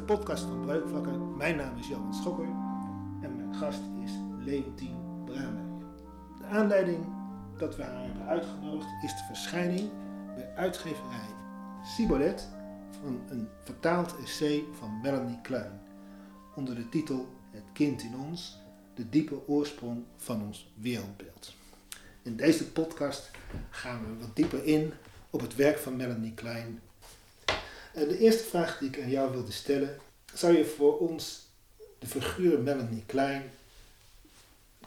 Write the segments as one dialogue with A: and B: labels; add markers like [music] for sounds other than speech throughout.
A: de podcast van Breukvakken. Mijn naam is Johan Schokker en mijn gast is Leontien Braameijer. De aanleiding dat we haar hebben uitgenodigd is de verschijning bij uitgeverij Sibolet van een vertaald essay van Melanie Klein onder de titel Het kind in ons, de diepe oorsprong van ons wereldbeeld. In deze podcast gaan we wat dieper in op het werk van Melanie Klein en de eerste vraag die ik aan jou wilde stellen, zou je voor ons de figuur Melanie Klein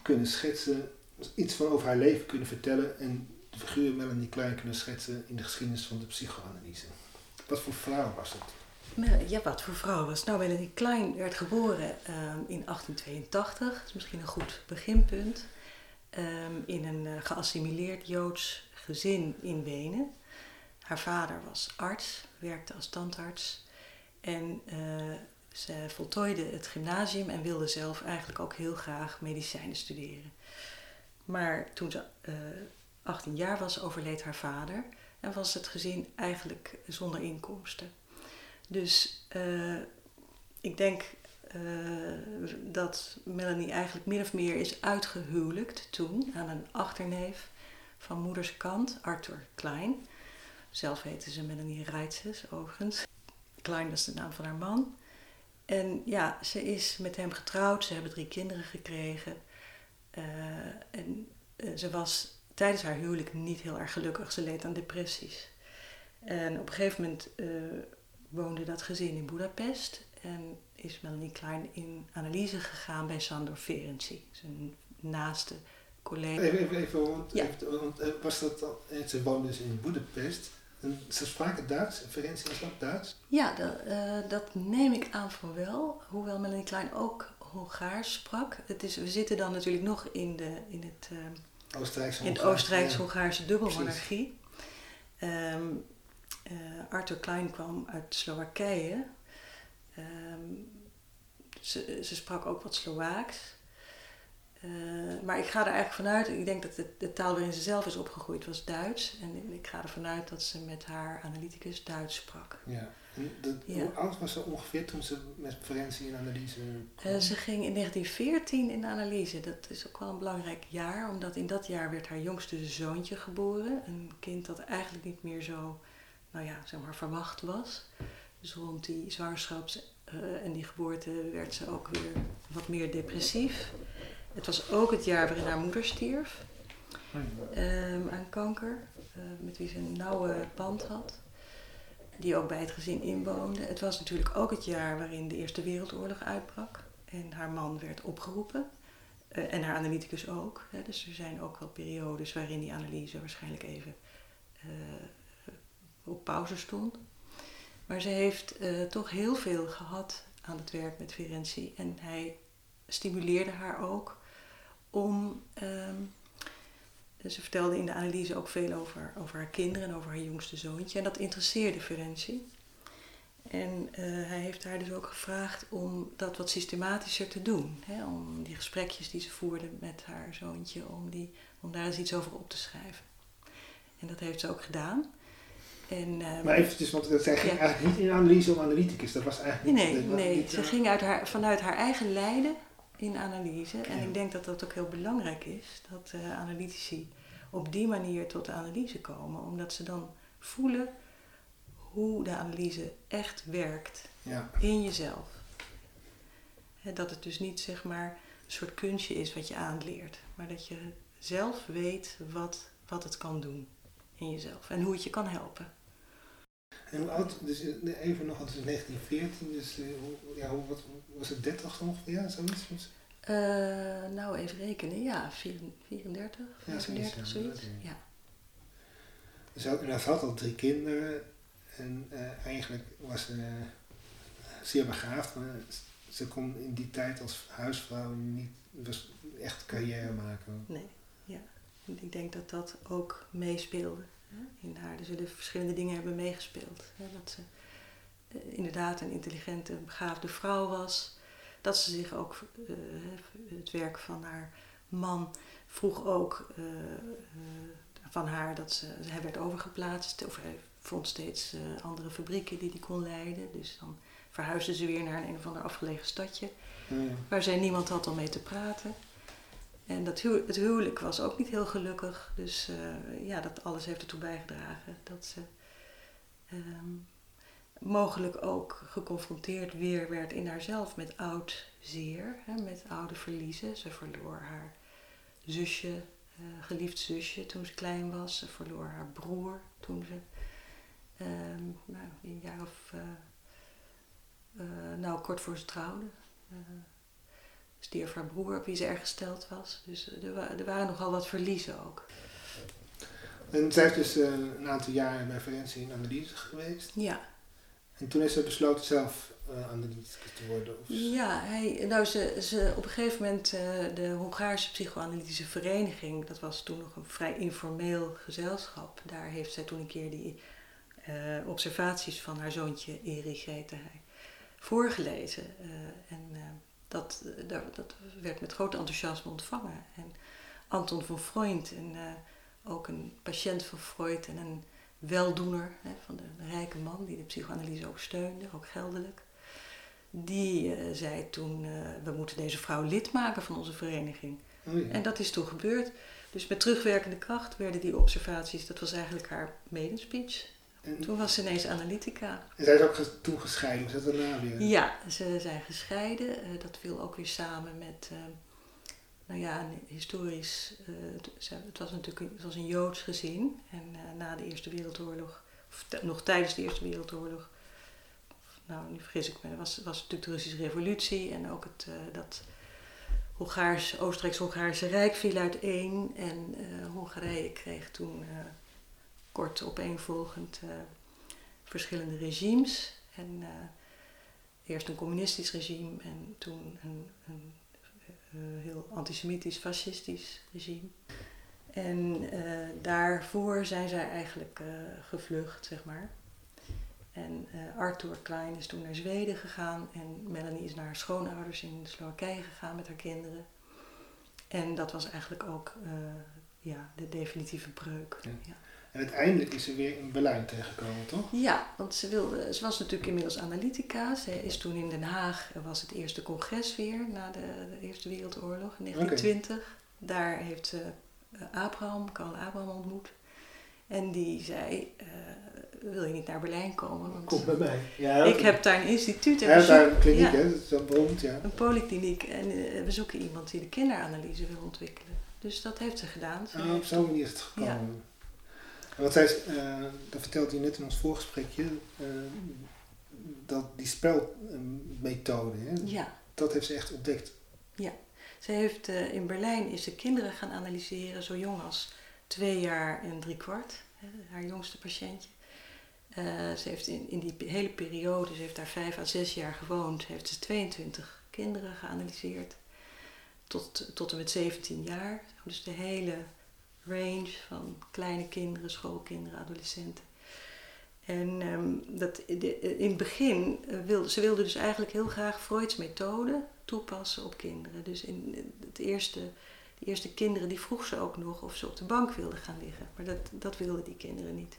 A: kunnen schetsen, iets van over haar leven kunnen vertellen en de figuur Melanie Klein kunnen schetsen in de geschiedenis van de psychoanalyse? Wat voor vrouw was het?
B: Ja, wat voor vrouw was Nou, Melanie Klein werd geboren ehm, in 1882, dat is misschien een goed beginpunt, ehm, in een uh, geassimileerd Joods gezin in Wenen. Haar vader was arts, werkte als tandarts en uh, ze voltooide het gymnasium en wilde zelf eigenlijk ook heel graag medicijnen studeren. Maar toen ze uh, eh, 18 jaar was, overleed haar vader en was het gezin eigenlijk zonder inkomsten. Dus uh, ik denk dat Melanie eigenlijk min of meer is uitgehuwelijkt toen aan een achterneef van moeders kant, Arthur Klein. Zelf heette ze Melanie Reitzes, overigens. Klein was de naam van haar man. En ja, ze is met hem getrouwd. Ze hebben drie kinderen gekregen. Uh, en uh, ze was tijdens haar huwelijk niet heel erg gelukkig. Ze leed aan depressies. En op een gegeven moment uh, woonde dat gezin in Budapest. En is Melanie Klein in analyse gegaan bij Sandor Ferenczi, zijn naaste collega.
A: Even, even, even want, ja. want was dat, ze woonde dus in Budapest. Ze spraken Duits, Ferenczi was dat Duits?
B: Ja, dat, uh, dat neem ik aan voor wel. Hoewel Melanie Klein ook Hongaars sprak. Het is, we zitten dan natuurlijk nog in, de, in het uh, Oostenrijks-Hongaarse Oostenrijks ja. dubbelmonarchie. Um, uh, Arthur Klein kwam uit Slowakije. Um, ze, ze sprak ook wat Slovaaks. Uh, maar ik ga er eigenlijk vanuit, ik denk dat de, de, taal waarin ze zelf is opgegroeid was Duits. En ik ga ervan uit dat ze met haar analyticus Duits sprak.
A: Ja. De, ja. Hoe oud was ze ongeveer toen ze met Ferenczi in analyse
B: uh, ze ging in 1914 in analyse. Dat is ook wel een belangrijk jaar, omdat in dat jaar werd haar jongste zoontje geboren. Een kind dat eigenlijk niet meer zo, nou ja, zeg maar, verwacht was. Dus rond die zwangerschaps uh, en die geboorte werd ze ook weer wat meer depressief. Het was ook het jaar waarin haar moeder stierf um, aan kanker, uh, met wie ze een nauwe band had, die ook bij het gezin inwoonde. Het was natuurlijk ook het jaar waarin de Eerste Wereldoorlog uitbrak en haar man werd opgeroepen. Uh, en haar analyticus ook. Hè. Dus er zijn ook wel periodes waarin die analyse waarschijnlijk even uh, op pauze stond. Maar ze heeft toch heel veel gehad aan het werk met Ferenczi en hij stimuleerde haar ook om. Um, ze vertelde in de analyse ook veel over, over haar kinderen en over haar jongste zoontje. En dat interesseerde Ferenczi. En uh, hij heeft haar dus ook gevraagd om dat wat systematischer te doen. Hè? Om die gesprekjes die ze voerde met haar zoontje, om, die, om daar eens iets over op te schrijven. En dat heeft ze ook gedaan. En, uh,
A: maar eventjes, want zij ging ja. eigenlijk niet in analyse om analyticus. Dat was eigenlijk
B: niet... Nee, nee, niet, ze ging uit haar, vanuit haar eigen lijden in analyse. En ik denk dat dat ook heel belangrijk is, dat uh, analytici op die manier tot de analyse komen, omdat ze dan voelen hoe de analyse echt werkt ja. in jezelf. dat het dus niet zeg maar een soort kunstje is wat je aanleert, maar dat je zelf weet wat, wat het kan doen in jezelf en hoe het je kan helpen.
A: En hoe oud, dus eh, even nog, het is 1914, dus uh, ja, hoe, wat, was het 30 ongeveer, ja, zoiets?
B: Uh, nou, even rekenen, ja, 34, 35, ja, zoiets. Ja.
A: Dus hij had al drie kinderen en uh, eigenlijk was ze uh, zeer begaafd, maar ze kon in die tijd als huisvrouw niet was echt carrière maken.
B: Nee, ja. Ik denk dat dat ook meespeelde in haar. Er zullen verschillende dingen hebben meegespeeld. Hè? Dat ze uh, inderdaad een intelligente, begaafde vrouw was. Dat ze zich ook, uh, het werk van haar man vroeg ook uh, van haar dat ze, hij werd overgeplaatst. Of hij vond steeds andere fabrieken die hij kon leiden. Dus dan verhuisde ze weer naar een, een of ander afgelegen stadje.
A: Ja.
B: Waar zij niemand had om mee te praten. En dat het huwelijk was ook niet heel gelukkig. Dus eh, ja, dat alles heeft ertoe bijgedragen dat ze ehm, mogelijk ook geconfronteerd weer werd in haarzelf met oud zeer, hè, met oude verliezen. Ze verloor haar zusje, eh, geliefd zusje toen ze klein was. Ze verloor haar broer toen ze ehm, nou, een jaar of eh, nou, kort voor ze trouwde. Stierf haar broer op wie ze erg gesteld was. Dus eh, er, er waren nogal wat verliezen ook.
A: En zij is dus eh, een aantal jaren bij Ferenczi in analyse geweest.
B: Ja,
A: En toen heeft ze besloten zelf uh, analyticus te worden. Of...
B: ja hij, nou, ze, ze, op een gegeven moment de Hongaarse Psychoanalytische Vereniging, dat was toen nog een vrij informeel gezelschap. Daar heeft zij toen een keer die observaties van haar zoontje Erich, heette hij, voorgelezen. En dat, dat, dat werd met groot enthousiasme ontvangen. En Anton van Freund, en, eh, ook een patiënt van Freud en een weldoener hè, van de, de rijke man die de psychoanalyse ook steunde, ook geldelijk. Die eh, zei toen, eh, we moeten deze vrouw lid maken van onze vereniging.
A: Oh, ja.
B: En dat is toen gebeurd. Dus met terugwerkende kracht werden die observaties, dat was eigenlijk haar medenspeech.
A: En,
B: Toen was ze ineens analytica.
A: en zij is ook ges- toen gescheiden, is dat daarna weer?
B: Ja, ze zijn gescheiden. Eh, dat viel ook weer samen met, eh, nou ja, een historisch. eh, het, was natuurlijk een, het was een Joods gezin. En na de Eerste Wereldoorlog, of nog tijdens de Eerste Wereldoorlog, of, nou nu vergis ik me, was, was natuurlijk de Russische Revolutie en ook het, dat Hongaars, Oostenrijks-Hongaarse Rijk viel uiteen. En Hongarije kreeg toen kort opeenvolgend eh, verschillende regimes. En eh, eerst een communistisch regime en toen een, een eh, heel antisemitisch, fascistisch regime. En daarvoor zijn zij eigenlijk gevlucht, zeg maar. En Arthur Klein is toen naar Zweden gegaan en Melanie is naar haar schoonouders in Slowakije gegaan met haar kinderen. En dat was eigenlijk ook ja, de definitieve breuk.
A: Ja.
B: Ja.
A: En uiteindelijk is ze weer in Berlijn tegengekomen, toch?
B: Ja, want ze, wilde, ze was natuurlijk inmiddels analytica. Ze is toen in Den Haag, er was het eerste congres weer na de, de Eerste Wereldoorlog in 1920. Daar heeft ze eh, Abraham, Karl Abraham ontmoet. En die zei, eh, wil je niet naar Berlijn komen? Want
A: Kom bij mij. Ja,
B: ik heb daar een instituut en
A: heeft daar een kliniek,
B: ja,
A: hè? Dat is wel beroemd, ja.
B: een polykliniek. En eh, we zoeken iemand die de kinderanalyse wil ontwikkelen. Dus dat heeft ze gedaan. Ze
A: Oh, op zo'n manier is het gekomen. En wat zij, eh, dat vertelde hij net in ons voorgesprekje, eh, dat die spelmethode, hè,
B: ja.
A: dat heeft ze echt ontdekt.
B: Ze heeft eh, in Berlijn is ze kinderen gaan analyseren, zo jong als twee jaar en drie kwart, hè, haar jongste patiëntje. Ze heeft in, in die hele periode, ze heeft daar vijf à zes jaar gewoond, heeft ze 22 kinderen geanalyseerd. Tot, tot en met 17 jaar. Dus de hele range van kleine kinderen, schoolkinderen, adolescenten. En ehm, dat, in het begin eh, wilde ze wilde dus eigenlijk heel graag Freuds methode toepassen op kinderen. Dus in het eerste, de eerste kinderen die vroeg ze ook nog of ze op de bank wilden gaan liggen. Maar dat, dat wilden die kinderen niet.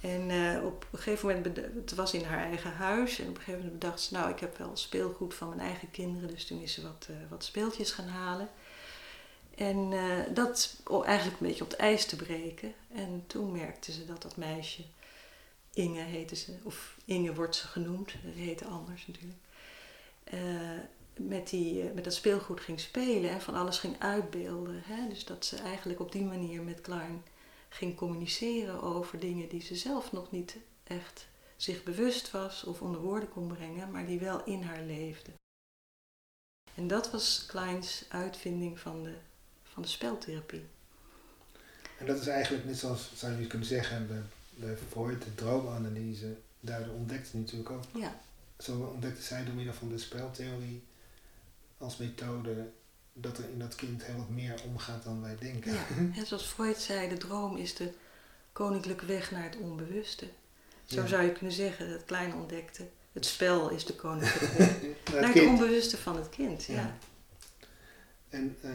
B: En eh, op een gegeven moment, het was in haar eigen huis. En op een gegeven moment bedacht ze, nou ik heb wel speelgoed van mijn eigen kinderen. Dus toen is ze wat, eh, wat speeltjes gaan halen. En eh, dat eigenlijk een beetje op het ijs te breken. En toen merkte ze dat dat meisje, Inge heette ze, of Inge wordt ze genoemd, dat heette anders natuurlijk. eh, met, die, eh, met dat speelgoed ging spelen en van alles ging uitbeelden. Hè? Dus dat ze eigenlijk op die manier met Klein ging communiceren over dingen die ze zelf nog niet echt zich bewust was of onder woorden kon brengen, maar die wel in haar leefden. En dat was Kleins uitvinding van de, van de speltherapie.
A: En dat is eigenlijk net zoals, zou je kunnen zeggen, bij, bij Freud, de droomanalyse, daar ontdekte ze natuurlijk ook.
B: Ja,
A: Zo ontdekte zij door middel van de speltheorie als methode dat er in dat kind heel wat meer omgaat dan wij denken.
B: ja. [laughs] En zoals Freud zei, de droom is de koninklijke weg naar het onbewuste. Zo
A: Ja.
B: zou je kunnen zeggen dat Klein ontdekte. Het spel is de koninklijke [laughs] weg
A: Naar
B: naar
A: het
B: het onbewuste van het kind. Ja.
A: Ja. En eh,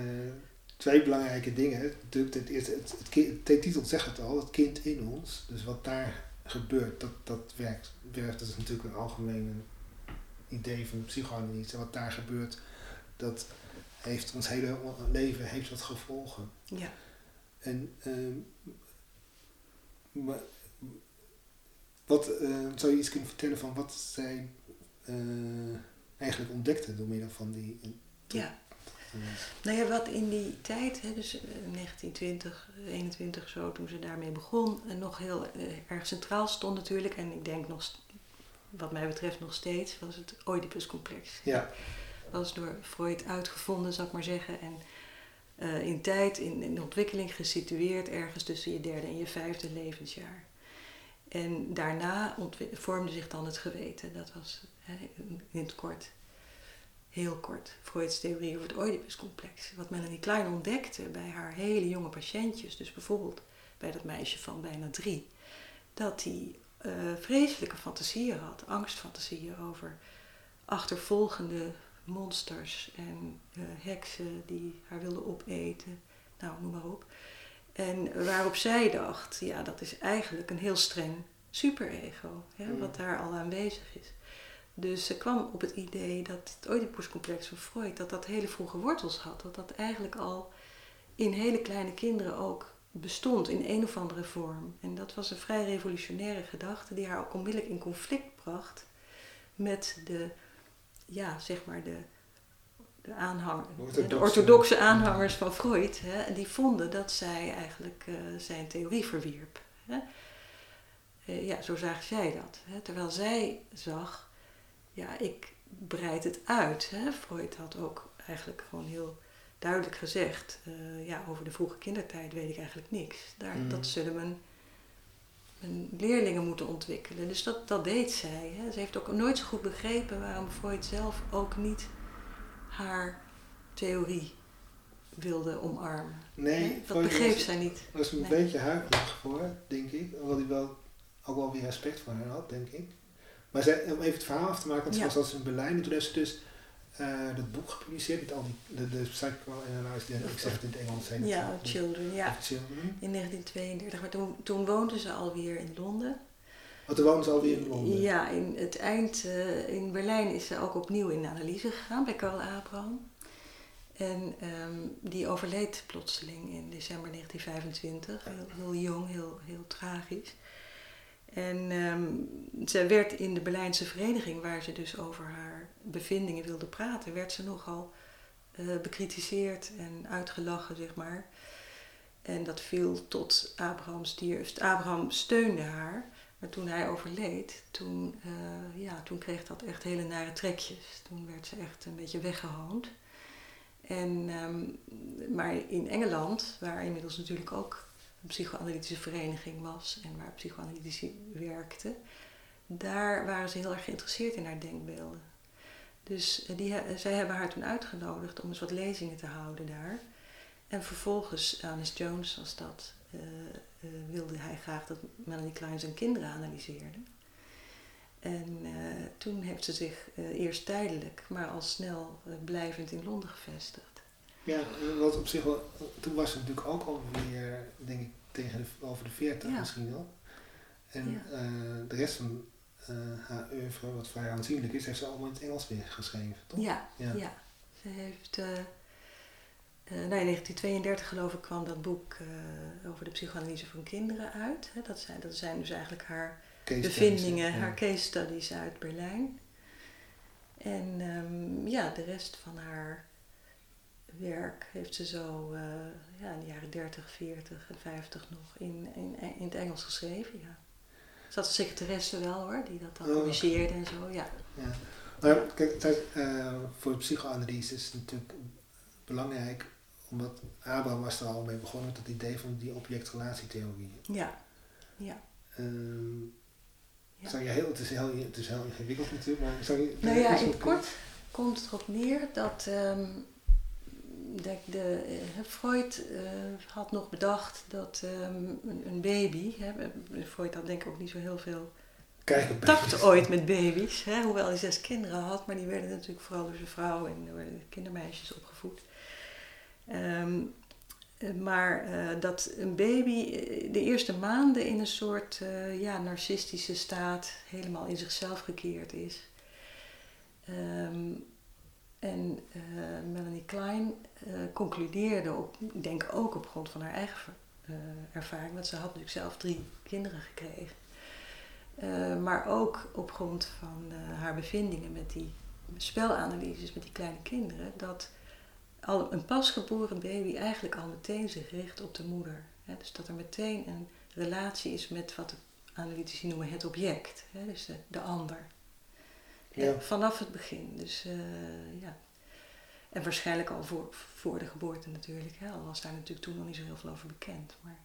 A: twee belangrijke dingen. Natuurlijk, het, het, het, kind- de titel zegt het al, het kind in ons. Dus wat daar gebeurt, dat, dat werkt, werkt. Dat is natuurlijk een algemene idee van psychoanalyse wat daar gebeurt, dat heeft ons hele leven heeft wat gevolgen.
B: Ja.
A: En ehm, maar, wat eh, zou je iets kunnen vertellen van wat zij eh, eigenlijk ontdekte door middel van die.
B: ja. Nou ja, wat in die tijd, hè, dus 1920, eh, 21 zo, toen ze daarmee begon, nog heel erg centraal stond natuurlijk, en ik denk nog, wat mij betreft nog steeds, was het Oedipuscomplex.
A: Ja.
B: Was door Freud uitgevonden, zou ik maar zeggen, en in tijd, in, in ontwikkeling gesitueerd, ergens tussen je derde en je vijfde levensjaar. En daarna vormde zich dan het geweten. Dat was hè, in het kort, heel kort, Freud's theorie over het Oedipuscomplex. Wat Melanie Klein ontdekte bij haar hele jonge patiëntjes, dus bijvoorbeeld bij dat meisje van bijna drie, dat die uh, vreselijke fantasieën had, angstfantasieën over achtervolgende monsters en uh, heksen die haar wilden opeten, nou noem maar op. En waarop zij dacht, ja, dat is eigenlijk een heel streng superego, ja, mm. wat daar al aanwezig is. Dus ze kwam op het idee dat het Oedipuscomplex van Freud, dat dat hele vroege wortels had. Dat dat eigenlijk al in hele kleine kinderen ook bestond in een of andere vorm. En dat was een vrij revolutionaire gedachte die haar ook onmiddellijk in conflict bracht met de, ja, zeg maar de de, aanhang, de orthodoxe aanhangers van Freud, hè, die vonden dat zij eigenlijk uh, zijn theorie verwierp. Hè. Uh, ja, zo zagen zij dat. Hè. Terwijl zij zag, ja, ik breid het uit. Hè. Freud had ook eigenlijk gewoon heel duidelijk gezegd, uh, ja, over de vroege kindertijd weet ik eigenlijk niks. Daar, mm. Dat zullen mijn, mijn, leerlingen moeten ontwikkelen. Dus dat, dat deed zij. Hè. Ze heeft ook nooit zo goed begrepen waarom Freud zelf ook niet haar theorie wilde omarmen.
A: Nee,
B: dat begreep zij niet.
A: Daar was een beetje huiverig voor, denk ik. Hoewel hij wel ook wel weer respect voor haar had, denk ik. Maar zij, om even het verhaal af te maken, want ja. ze was als in Berlijn en toen heeft ze dus uh, dat boek gepubliceerd met al die, de, de psychoanalyse, ik zeg het in het Engels. Heet
B: ja, Children, ja. Children. In 1932, maar toen, toen woonde ze alweer in Londen.
A: Want toen woonde ze alweer in Londen?
B: Ja, in het eind, uh, in Berlijn is ze ook opnieuw in analyse gegaan bij Karl Abraham. En um, die overleed plotseling in december 1925, heel, heel jong, heel, heel tragisch. En um, ze werd in de Berlijnse vereniging, waar ze dus over haar bevindingen wilde praten, werd ze nogal uh, bekritiseerd en uitgelachen, zeg maar. En dat viel tot Abrahams dier. Abraham steunde haar. Maar toen hij overleed, toen, uh, ja, toen kreeg dat echt hele nare trekjes. Toen werd ze echt een beetje weggehoond. En, um, maar in Engeland, waar inmiddels natuurlijk ook een psychoanalytische vereniging was en waar psychoanalytici werkten, daar waren ze heel erg geïnteresseerd in haar denkbeelden. Dus uh, die, zij hebben haar toen uitgenodigd om eens wat lezingen te houden daar. En vervolgens, Alice Jones was dat, uh, wilde hij graag dat Melanie Klein zijn kinderen analyseerde. En toen heeft ze zich eerst tijdelijk, maar al snel blijvend in Londen gevestigd.
A: Ja, wat op zich wel, toen was ze natuurlijk ook alweer, denk ik, tegen de, over de 40 ja. misschien wel. En ja. de rest van haar oeuvre, wat vrij aanzienlijk is, heeft ze allemaal in het Engels weer geschreven, toch?
B: Ja, ja. ja. Ze heeft uh, nou, in 1932 geloof ik kwam dat boek over de psychoanalyse van kinderen uit. Hè. Dat, zijn, dat zijn dus eigenlijk haar case bevindingen, studies, haar case studies uit Berlijn. En um, ja, de rest van haar werk heeft ze zo uh, ja, in de jaren 30, 40 en 50 nog in, in, in het Engels geschreven. Ja. Ze had een secretaresse wel hoor, die dat dan oh, corrigeerde en zo. Ja.
A: ja. Maar kijk, voor de psychoanalyse is het natuurlijk belangrijk omdat Abraham was er al mee begonnen met het idee van die object-relatietheorie.
B: Ja, ja.
A: Um, ja. Zou je heel, het, is heel, het is heel ingewikkeld natuurlijk, maar zou je...
B: Nou ja, in het kort komt het erop neer dat, um, dat de, uh, Freud uh, had nog bedacht dat um, een, baby, hè, Freud had denk ik ook niet zo heel veel contact ooit met baby's, hè, hoewel hij zes kinderen had, maar die werden natuurlijk vooral door zijn vrouw en door de kindermeisjes opgevoed. Um, maar uh, dat een baby de eerste maanden in een soort uh, ja, narcistische staat helemaal in zichzelf gekeerd is. Ehm, en uh, Melanie Klein uh, concludeerde, ik denk ook op grond van haar eigen uh, ervaring, want ze had natuurlijk zelf drie kinderen gekregen. maar ook op grond van haar bevindingen met die spelanalyses met die kleine kinderen, dat al een pasgeboren baby eigenlijk al meteen zich richt op de moeder. Hè? Dus dat er meteen een relatie is met wat de analytici noemen het object, hè? dus de ander. Ja. Vanaf het begin. Dus uh, ja. En waarschijnlijk al voor, voor de geboorte natuurlijk. Hè? Al was daar natuurlijk toen nog niet zo heel veel over bekend. Maar...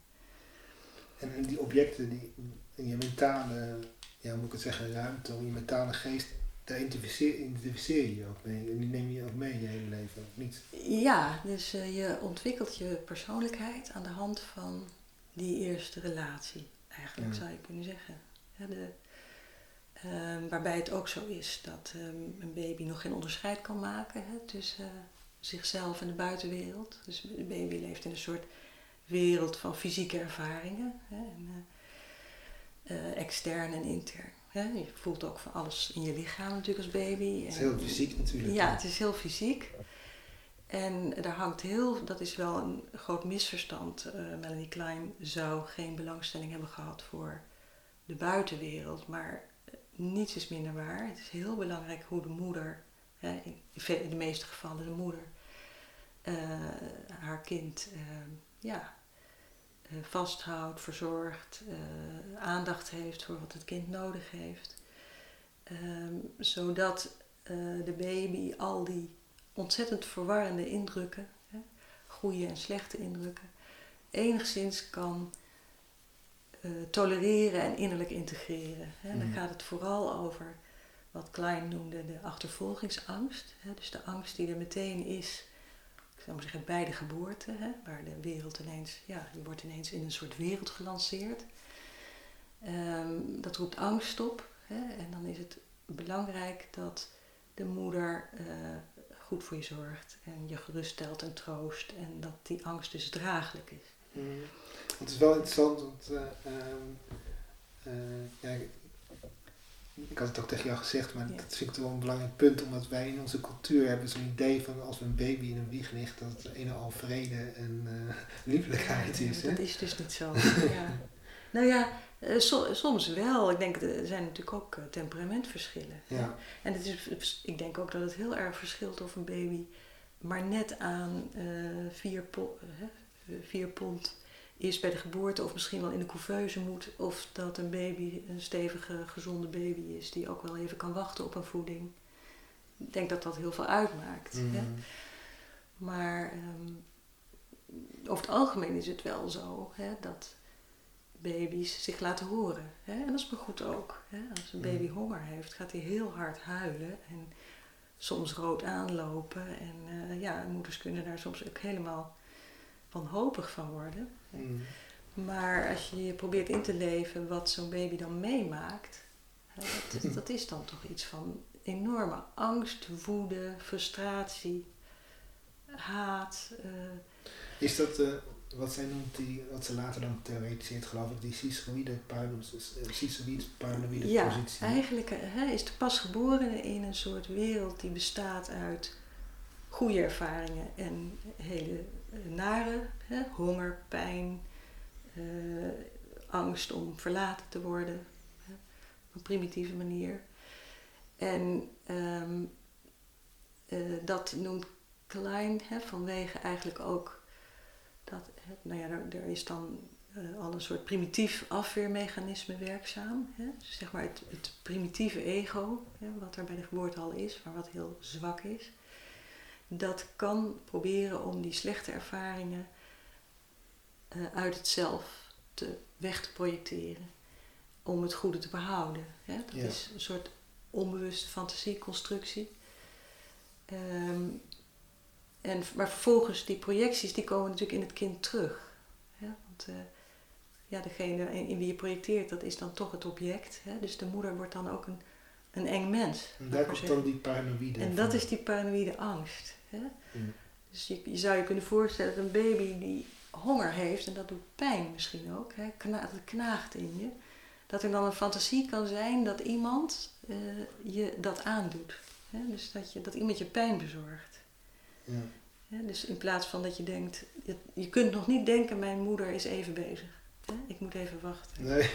A: En, die objecten, die, in je mentale, ja, moet ik het zeggen, ruimte, je mentale geest, daar identificeer, je je ook mee. En die neem je ook mee in je hele leven, niet?
B: Ja, dus uh, je ontwikkelt je persoonlijkheid aan de hand van die eerste relatie. Eigenlijk zou je kunnen zeggen. Ja, de, um, waarbij het ook zo is dat um, een baby nog geen onderscheid kan maken hè, tussen uh, zichzelf en de buitenwereld. Dus de baby leeft in een soort wereld van fysieke ervaringen. Hè, en, uh, extern en intern. Je voelt ook van alles in je lichaam natuurlijk als baby.
A: Het is heel fysiek natuurlijk.
B: Ja, het is heel fysiek. En daar hangt heel, dat is wel een groot misverstand. Melanie Klein zou geen belangstelling hebben gehad voor de buitenwereld, maar niets is minder waar. Het is heel belangrijk hoe de moeder, hè, in de meeste gevallen de moeder, uh, haar kind uh, ja, uh, vasthoudt, verzorgt, aandacht heeft voor wat het kind nodig heeft. Ehm, zodat de baby al die ontzettend verwarrende indrukken, hè, goede en slechte indrukken, enigszins kan tolereren en innerlijk integreren. Hè. Dan mm. gaat het vooral over wat Klein noemde de achtervolgingsangst. Hè. Dus de angst die er meteen is, ik zou maar zeggen, bij de geboorte, hè, waar de wereld ineens, ja, je wordt ineens in een soort wereld gelanceerd. Um, dat roept angst op. Hè, en dan is het belangrijk dat de moeder uh, goed voor je zorgt en je geruststelt en troost en dat die angst dus draaglijk is. Mm.
A: Het is wel interessant, want uh, uh, ja, ik had het ook tegen jou gezegd, maar dat vind ik wel een belangrijk punt, omdat wij in onze cultuur hebben zo'n idee van als we een baby in een wieg ligt, dat het een en al vrede en uh, liefelijkheid is.
B: Dat is dus niet zo. [laughs] ja. Nou ja, soms wel. Ik denk, er zijn natuurlijk ook temperamentverschillen. Ja. En het is, ik denk ook dat het heel erg verschilt of een baby maar net aan vier, po vier pond is bij de geboorte of misschien wel in de couveuse moet. Of dat een baby een stevige, gezonde baby is die ook wel even kan wachten op een voeding. Ik denk dat dat heel veel uitmaakt. Hè? Mhm. Maar um, over het algemeen is het wel zo hè, dat baby's zich laten horen. Hè? En dat is maar goed ook. Hè? Als een baby mhm. honger heeft, gaat hij heel hard huilen en soms rood aanlopen. En uh, ja, moeders kunnen daar soms ook helemaal wanhopig van worden. Mm. Maar als je probeert in te leven wat zo'n baby dan meemaakt, dat, dat, is dan toch iets van enorme angst, woede, frustratie, haat. Uh.
A: Is dat uh, wat zij noemt, die, wat ze later dan theoretiseert, geloof ik, die schizoïde paranoïde
B: ja, positie? Ja, eigenlijk uh, is de pasgeborene in een soort wereld die bestaat uit goede ervaringen en hele nare, hè, honger, pijn, uh, angst om verlaten te worden, hè, op een primitieve manier. En um, uh, dat noemt Klein hè, vanwege eigenlijk ook dat, nou ja, er, is dan uh, al een soort primitief afweermechanisme werkzaam. Hè? Dus zeg maar het, het primitieve ego, hè, wat er bij de geboorte al is, maar wat heel zwak is dat kan proberen om die slechte ervaringen uh, uit het zelf te, weg te projecteren. Om het goede te behouden. Hè? Dat is een soort onbewuste fantasieconstructie. Um, en, maar vervolgens, die projecties die komen natuurlijk in het kind terug. Hè? Want uh, ja, degene in, wie je projecteert, dat is dan toch het object. Hè? Dus de moeder wordt dan ook een, een eng mens.
A: En daar komt dan die paranoïde
B: En dat is die paranoïde angst. Hè? Dus je, je, zou je kunnen voorstellen dat een baby die honger heeft, en dat doet pijn misschien ook, hè, kna knaagt in je, dat er dan een fantasie kan zijn dat iemand uh, je dat aandoet. Hè? Dus dat, je, dat iemand je pijn bezorgt.
A: Ja.
B: Hè? Dus in plaats van dat je denkt, je, je kunt nog niet denken, mijn moeder is even bezig. Hè? Ik moet even wachten.
A: Nee.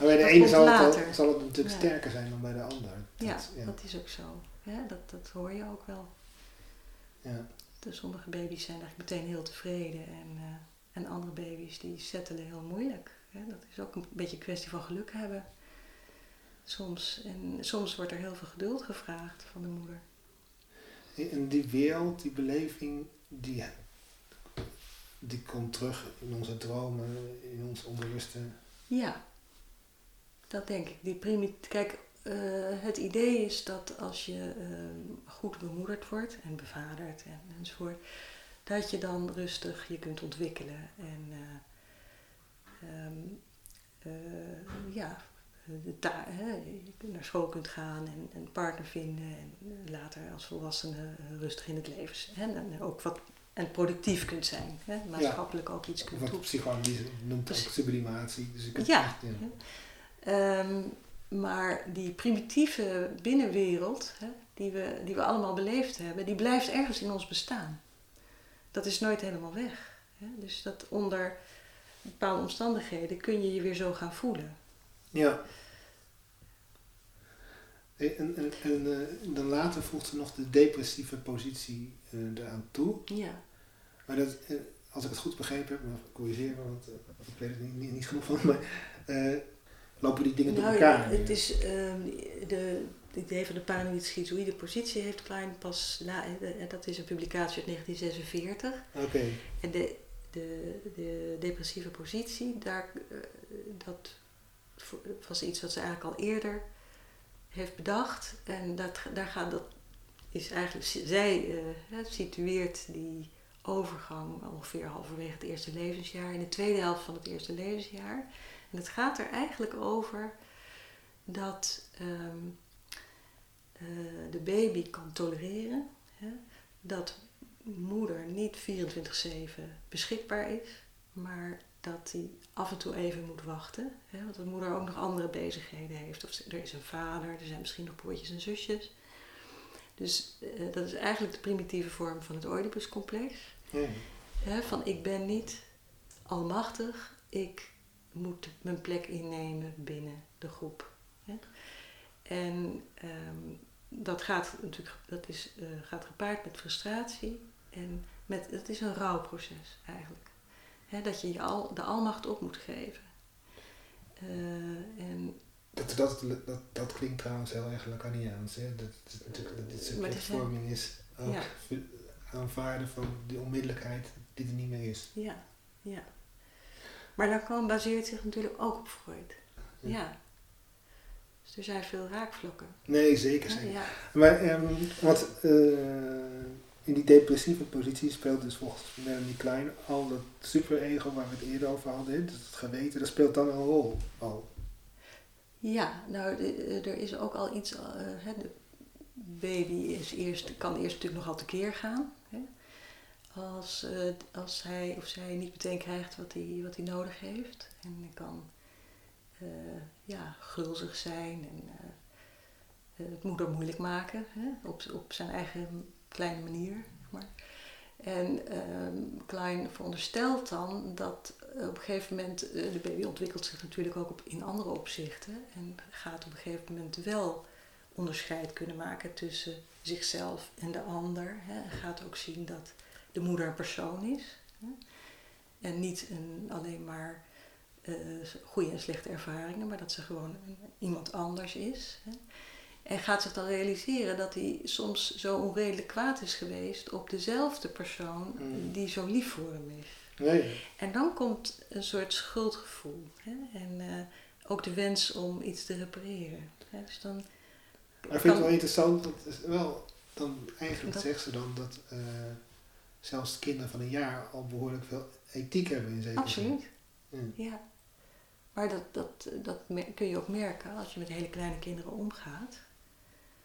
A: Maar bij de
B: Dat
A: ene zal het, al- zal het natuurlijk
B: Ja.
A: sterker zijn dan bij de ander. Dat-
B: Ja, dat is ook zo. Dat, dat hoor je ook wel.
A: ja.
B: De sommige baby's zijn eigenlijk meteen heel tevreden en, eh, en andere baby's die settelen heel moeilijk. Hè? Dat is ook een beetje een kwestie van geluk hebben. Soms. En soms wordt er heel veel geduld gevraagd van de moeder.
A: En die wereld, die beleving, die, die komt terug in onze dromen, in ons onbewuste.
B: Ja, dat denk ik. Die primit Kijk, eh, het idee is dat als je eh, goed bemoederd wordt en bevaderd en, enzovoort, dat je dan rustig je kunt ontwikkelen. En eh, ehm, eh, ja, de ta- hè, naar school kunt gaan en een partner vinden en later als volwassene rustig in het leven zijn. En ook wat en productief kunt zijn. Hè, maatschappelijk ook iets kunt
A: Wat
B: doen.
A: psychoanalyse noemt ook sublimatie. Dus je kunt
B: Ja.
A: echt, ja.
B: Ehm, maar die primitieve binnenwereld, hè, die, we, die we allemaal beleefd hebben, die blijft ergens in ons bestaan. Dat is nooit helemaal weg. Hè. Dus dat onder bepaalde omstandigheden kun je je weer zo gaan voelen.
A: Ja. En, en, en eh, dan later voegt ze nog de depressieve positie eh, eraan toe.
B: Ja,
A: Maar dat, eh, als ik het goed begrepen heb, maar corrigeer me, want ik weet het niet, niet, niet genoeg van, [laughs] maar lopen die dingen door
B: nou,
A: elkaar?
B: het is ehm, de, het idee van de paranoïde schizoïde positie heeft Klein pas, la, eh, dat is een publicatie uit 1946.
A: Oké,
B: En de, de, de depressieve positie, daar, eh, dat was iets wat ze eigenlijk al eerder heeft bedacht. En dat, daar gaat, dat is eigenlijk, zij eh, hè, situeert die overgang ongeveer halverwege het eerste levensjaar, in de tweede helft van het eerste levensjaar. En het gaat er eigenlijk over dat ehm, eh, de baby kan tolereren hè, dat moeder niet 24-7 beschikbaar is, maar dat hij af en toe even moet wachten. Hè, want de moeder ook nog andere bezigheden heeft. Of er is een vader, er zijn misschien nog broertjes en zusjes. Dus eh, dat is eigenlijk de primitieve vorm van het Oedipuscomplex.
A: ja.
B: Hè, van ik ben niet almachtig, ik moet mijn plek innemen binnen de groep. En ehm, dat gaat natuurlijk dat is, eh, gaat gepaard met frustratie en met, het is een rouwproces eigenlijk. Dat je, je al, de almacht op moet geven. Eh, en,
A: Dat, dat, dat, dat klinkt trouwens heel erg Lacaniaans, hè? Dat, dat, dat dit
B: het is
A: ook
B: Ja.
A: aanvaarden van die onmiddellijkheid die er niet meer is.
B: ja, ja. Maar Lacan baseert zich natuurlijk ook op Freud.
A: Ja.
B: Ja. Dus er zijn veel raakvlakken.
A: Nee, zeker. Zeker.
B: ja.
A: Maar wat, eh, in die depressieve positie speelt dus volgens Melanie Klein al dat superego waar we het eerder over hadden, dus het geweten, dat speelt dan een rol al.
B: Ja, nou, de- er is ook al iets. eh, hè, de baby is eerst, kan eerst natuurlijk nogal tekeer gaan. Als, eh, als hij of zij niet meteen krijgt wat hij, wat hij nodig heeft. En kan eh, ja, gulzig zijn en eh, het moeder moeilijk maken. Hè? Op, op zijn eigen kleine manier. maar. En ehm, Klein veronderstelt dan dat op een gegeven moment, de baby ontwikkelt zich natuurlijk ook op, in andere opzichten en gaat op een gegeven moment wel onderscheid kunnen maken tussen zichzelf en de ander. Hè. Gaat ook zien dat de moeder een persoon is en niet een, alleen maar eh, goede en slechte ervaringen, maar dat ze gewoon iemand anders is. En gaat zich dan realiseren dat hij soms zo onredelijk kwaad is geweest op dezelfde persoon
A: Mm.
B: die zo lief voor hem is.
A: Nee.
B: En dan komt een soort schuldgevoel. Hè? En eh, ook de wens om iets te repareren. Hè? Dus dan
A: Maar ik vind het wel interessant, is wel, dan eigenlijk
B: Dat-
A: zegt ze dan dat eh, zelfs kinderen van een jaar al behoorlijk veel ethiek hebben in zekere zin.
B: Absoluut,
A: Ja.
B: ja. Maar dat, dat, dat kun je ook merken als je met hele kleine kinderen omgaat.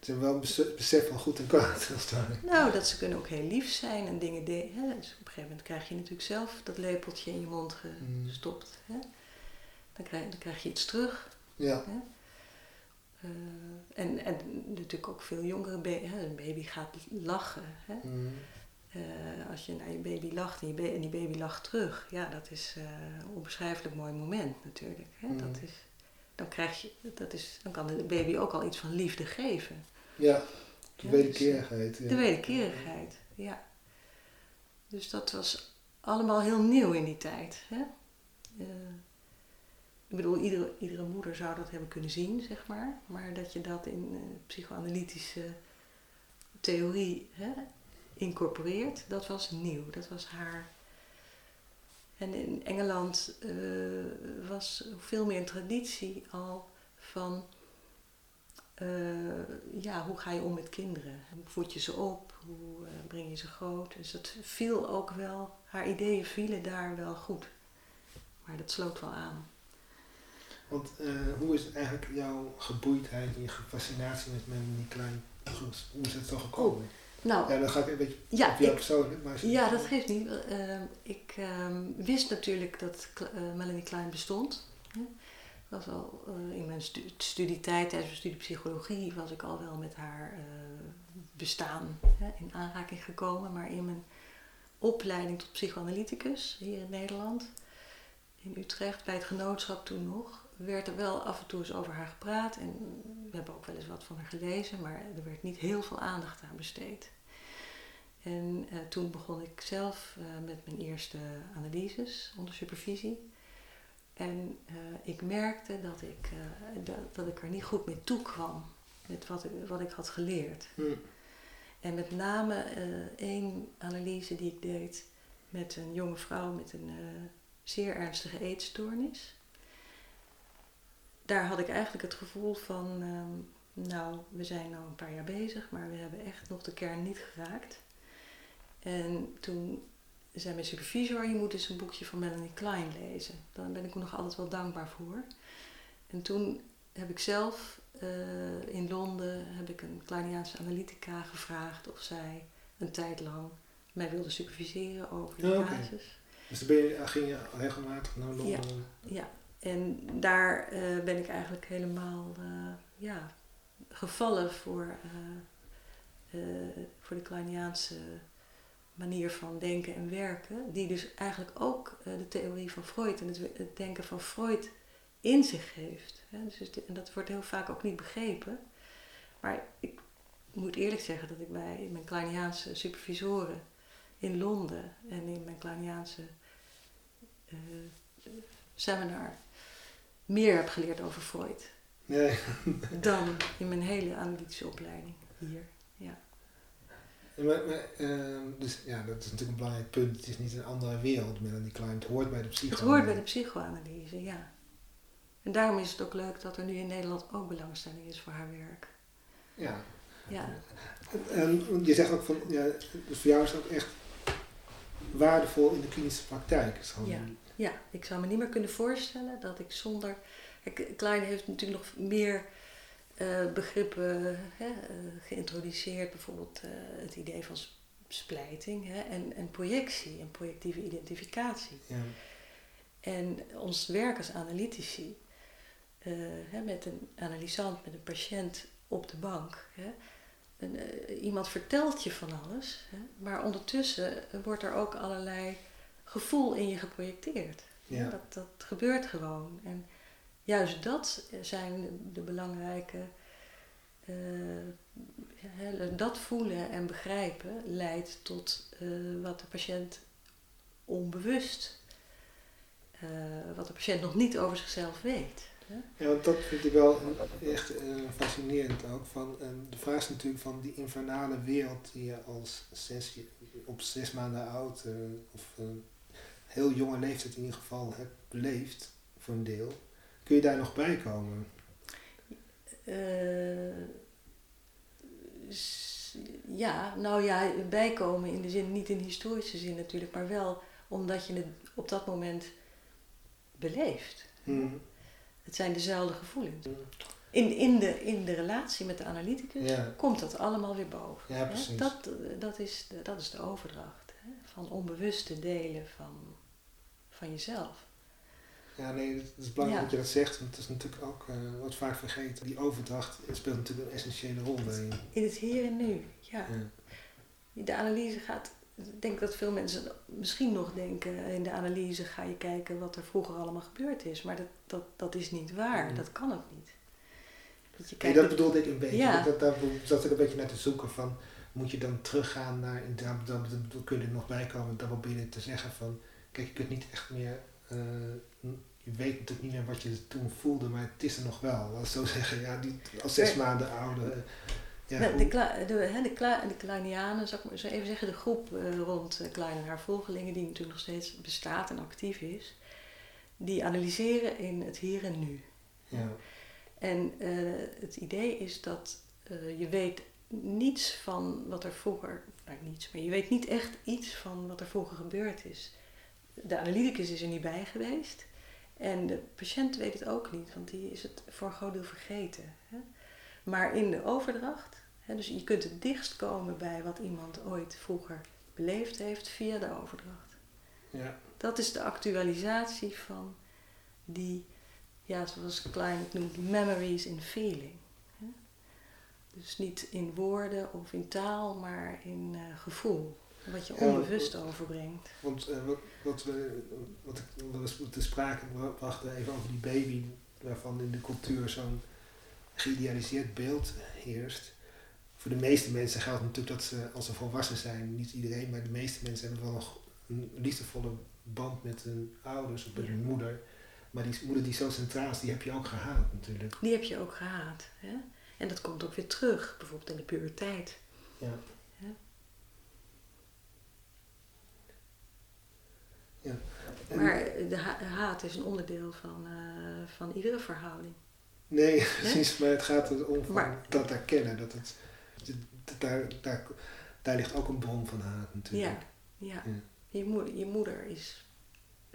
A: Ze hebben wel een bes- besef van goed en kwaad, [laughs] als.
B: Nou, dat ze kunnen ook heel lief zijn en dingen de- hè? Dus op een gegeven moment krijg je natuurlijk zelf dat lepeltje in je mond
A: Mm.
B: gestopt. Hè? Dan, krijg, dan krijg je iets terug.
A: Ja.
B: Hè? en, en natuurlijk ook veel jongere baby. Een baby gaat lachen. Hè?
A: Mhm.
B: Eh, als je naar je baby lacht en, je ba- en die baby lacht terug, ja, dat is eh, een onbeschrijfelijk mooi moment natuurlijk. Hè? Dat is, dan, krijg je, dat is, dan kan de baby ook al iets van liefde geven.
A: Ja, de wederkerigheid. ja.
B: De wederkerigheid, ja. Dus dat was allemaal heel nieuw in die tijd. Hè? Eh, ik bedoel, iedere, iedere moeder zou dat hebben kunnen zien, zeg maar. Maar dat je dat in eh, psychoanalytische theorie hè, incorporeert, dat was nieuw. Dat was haar. En in Engeland eh, was veel meer een traditie al van eh, ja, hoe ga je om met kinderen? Hoe voed je ze op? Hoe eh, breng je ze groot? Dus dat viel ook wel, haar ideeën vielen daar wel goed. Maar dat sloot wel aan.
A: Want hoe is eigenlijk jouw geboeidheid en je fascinatie met Melanie Klein? Hoe is het zo gekomen?
B: Nou,
A: Ja, dan ga ik een beetje
B: ja,
A: op jou
B: ik,
A: persoonlijk. Maar
B: ja, dat geeft niet. Eh, ik ehm, wist natuurlijk dat eh, Melanie Klein bestond. hè. Was al, eh, in mijn stu- studietijd, tijdens mijn studie psychologie, was ik al wel met haar eh, bestaan hè, in aanraking gekomen. Maar in mijn opleiding tot psychoanalyticus hier in Nederland, in Utrecht, bij het genootschap toen nog, werd er wel af en toe eens over haar gepraat. En we hebben ook wel eens wat van haar gelezen, maar er werd niet heel veel aandacht aan besteed. En eh, toen begon ik zelf eh, met mijn eerste analyses onder supervisie. En eh, ik merkte dat ik, dat, dat ik er niet goed mee toe kwam met wat ik, wat ik had geleerd.
A: Hm.
B: En met name één analyse die ik deed met een jonge vrouw met een zeer ernstige eetstoornis. Daar had ik eigenlijk het gevoel van, ehm, nou, we zijn al een paar jaar bezig, maar we hebben echt nog de kern niet geraakt. En toen zei mijn supervisor, je moet eens een boekje van Melanie Klein lezen. Daar ben ik nog altijd wel dankbaar voor. En toen heb ik zelf eh, in Londen heb ik een Kleiniaanse analytica gevraagd of zij een tijd lang mij wilde superviseren over de
A: Ja, oké.
B: casus.
A: Dus dan ben je, ging je regelmatig naar Londen?
B: Ja, en daar eh, ben ik eigenlijk helemaal eh, ja, gevallen voor, eh, eh, voor de Kleiniaanse manier van denken en werken. Die dus eigenlijk ook eh, de theorie van Freud en het, denken van Freud in zich heeft. Hè. Dus het- en dat wordt heel vaak ook niet begrepen. Maar ik moet eerlijk zeggen dat ik bij mijn Kleiniaanse supervisoren in Londen en in mijn Kleiniaanse eh, seminar meer heb geleerd over Freud
A: Nee.
B: dan in mijn hele analytische opleiding hier. Ja.
A: Maar, maar, ehm, dus ja, dat is natuurlijk een belangrijk punt. Het is niet een andere wereld, Melanie Klein. Het hoort bij de psycho.
B: Het hoort bij de psychoanalyse, ja. En daarom is het ook leuk dat er nu in Nederland ook belangstelling is voor haar werk.
A: Ja.
B: Ja,
A: En, je zegt ook van, ja, dus voor jou is dat echt waardevol in de klinische praktijk. Gewoon-
B: Ja. ja, ik zou me niet meer kunnen voorstellen dat ik zonder... Klein heeft natuurlijk nog meer eh, begrippen hè, eh, geïntroduceerd. Bijvoorbeeld eh, het idee van splijting hè, en, en projectie en projectieve identificatie.
A: Ja.
B: En ons werk als analytici, hè, met een analysant, met een patiënt op de bank. Hè, en, iemand vertelt je van alles, hè, maar ondertussen wordt er ook allerlei gevoel in je geprojecteerd.
A: Ja.
B: Dat, dat gebeurt gewoon. En juist dat zijn de, belangrijke. eh, dat voelen en begrijpen leidt tot eh, wat de patiënt onbewust eh, wat de patiënt nog niet over zichzelf weet.
A: Ja, want dat vind ik wel echt fascinerend ook. Van, eh, de vraag is natuurlijk van die infernale wereld die je als zes, op zes maanden oud, of heel jonge leeftijd in ieder geval, hebt beleefd, voor een deel. Kun je daar nog bij komen?
B: Eh, ja, nou ja, bijkomen in de zin, niet in historische zin natuurlijk, maar wel omdat je het op dat moment beleeft.
A: Hm.
B: Het zijn dezelfde gevoelens. In, in, de, in de relatie met de analyticus
A: Ja.
B: komt dat allemaal weer boven.
A: Ja, precies.
B: Dat, dat, is de, dat is de overdracht hè? van onbewuste delen van, van jezelf.
A: Ja, nee, het is belangrijk dat je dat zegt, want het is natuurlijk ook, uh, wat vaak vergeten, die overdracht speelt natuurlijk een essentiële rol bij
B: In het hier en nu, ja. ja. De analyse gaat, ik denk dat veel mensen misschien nog denken, in de analyse ga je kijken wat er vroeger allemaal gebeurd is, maar dat, dat, dat is niet waar, dat kan ook niet.
A: Dat, je kijkt nee, dat bedoelde ik een beetje, ja. dat, daar zat ik een beetje naar te zoeken van, moet je dan teruggaan naar, dan, dan, dan kun je er nog bij komen, dan probeer je te zeggen van, kijk, je kunt niet echt meer uh, je weet natuurlijk niet meer wat je toen voelde, maar het is er nog wel. Laat zo [laughs] zeggen, ja, die, als zes maanden oude.
B: Ja, de, de, de, de, de Kleinianen, zou ik maar zo even zeggen, de groep uh, rond Klein en haar volgelingen, die natuurlijk nog steeds bestaat en actief is, die analyseren in het hier en nu. Ja. En uh, het idee is dat je weet niets van wat er vroeger, nou niets, maar je weet niet echt iets van wat er vroeger gebeurd is de analyticus is er niet bij geweest. En de patiënt weet het ook niet, want die is het voor een groot deel vergeten. Hè? Maar in de overdracht, hè, dus je kunt het dichtst komen bij wat iemand ooit vroeger beleefd heeft via de overdracht. Ja. Dat is de actualisatie van die, ja, zoals Klein het noemt, memories in feeling. Hè? Dus niet in woorden of in taal, maar in uh, gevoel. Wat je onbewust overbrengt.
A: Want uh, wat, wat, we, wat wel eens te sprake brachten even over die baby, waarvan in de cultuur zo'n geïdealiseerd beeld heerst. Voor de meeste mensen geldt natuurlijk dat ze als ze volwassen zijn, niet iedereen, maar de meeste mensen hebben wel nog een liefdevolle band met hun ouders of met hun moeder. Maar die moeder die zo centraal is, die heb je ook gehaat natuurlijk.
B: Die heb je ook gehaat. Hè? En dat komt ook weer terug, bijvoorbeeld in de puberteit. Ja. Ja. Maar de haat is een onderdeel van, uh, van iedere verhouding. [laughs]
A: Nee, precies, maar het gaat erom maar, dat erkennen. Dat het, daar, daar, daar ligt ook een bron van haat natuurlijk.
B: Ja, ja. ja. Je, moeder, je moeder is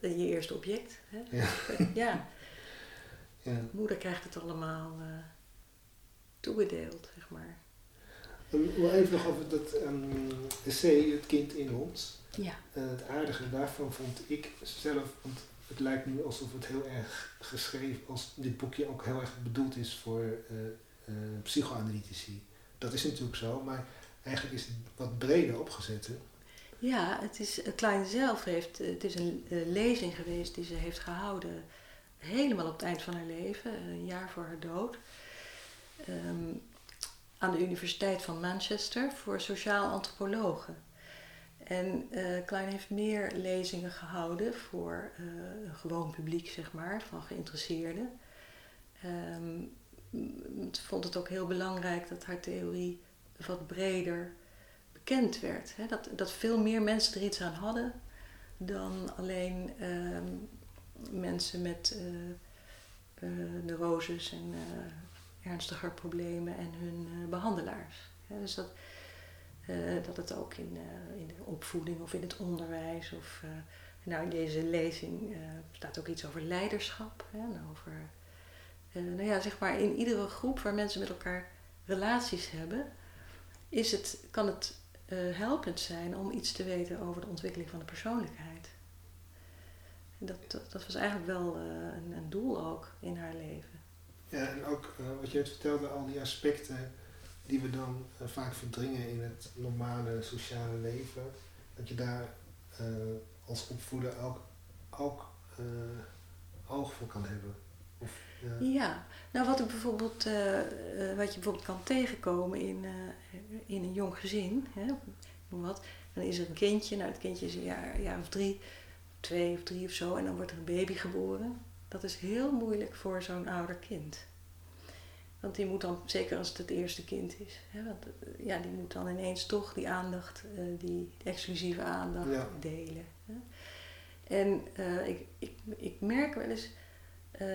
B: je eerste object. Hè? Ja. [laughs] ja. ja. Moeder krijgt het allemaal uh, toegedeeld, zeg maar.
A: Um, even nog over dat um, essay, Het kind in ons. Ja. Uh, het aardige daarvan vond ik zelf, want het lijkt nu alsof het heel erg geschreven, als dit boekje ook heel erg bedoeld is voor uh, uh, psychoanalytici. Dat is natuurlijk zo, maar eigenlijk is het wat breder opgezet. Hè?
B: Ja, het is, Klein zelf heeft, het is een lezing geweest die ze heeft gehouden helemaal op het eind van haar leven, een jaar voor haar dood. Um, aan de Universiteit van Manchester voor sociaal antropologen. En uh, Klein heeft meer lezingen gehouden voor uh, een gewoon publiek, zeg maar, van geïnteresseerden. Um, vond het ook heel belangrijk dat haar theorie wat breder bekend werd. Hè? Dat, dat veel meer mensen er iets aan hadden dan alleen um, mensen met uh, neuroses en ernstiger problemen en hun behandelaars. dus dat, dat het ook in, uh, in de opvoeding of in het onderwijs of uh, nou in deze lezing staat ook iets over leiderschap. Hè, en over, nou ja, zeg maar in iedere groep waar mensen met elkaar relaties hebben, is het, kan het helpend zijn om iets te weten over de ontwikkeling van de persoonlijkheid. Dat, dat, dat was eigenlijk wel een, een, doel ook in haar leven.
A: Ja, en ook wat je het vertelde, al die aspecten die we dan uh, vaak verdringen in het normale sociale leven, dat je daar uh, als opvoeder ook, ook uh, oog voor kan hebben. Of,
B: ja. nou wat, ik bijvoorbeeld, wat je bijvoorbeeld kan tegenkomen in, in een jong gezin, hè, wat, dan is er een kindje, nou het kindje is een jaar, jaar of drie, twee of drie of zo, en dan wordt er een baby geboren. Dat is heel moeilijk voor zo'n ouder kind. Want die moet dan, zeker als het het eerste kind is, hè, want, eh, ja, die moet dan ineens toch die aandacht, uh, die exclusieve aandacht delen. Hè. En uh, ik, ik, ik merk wel eens uh,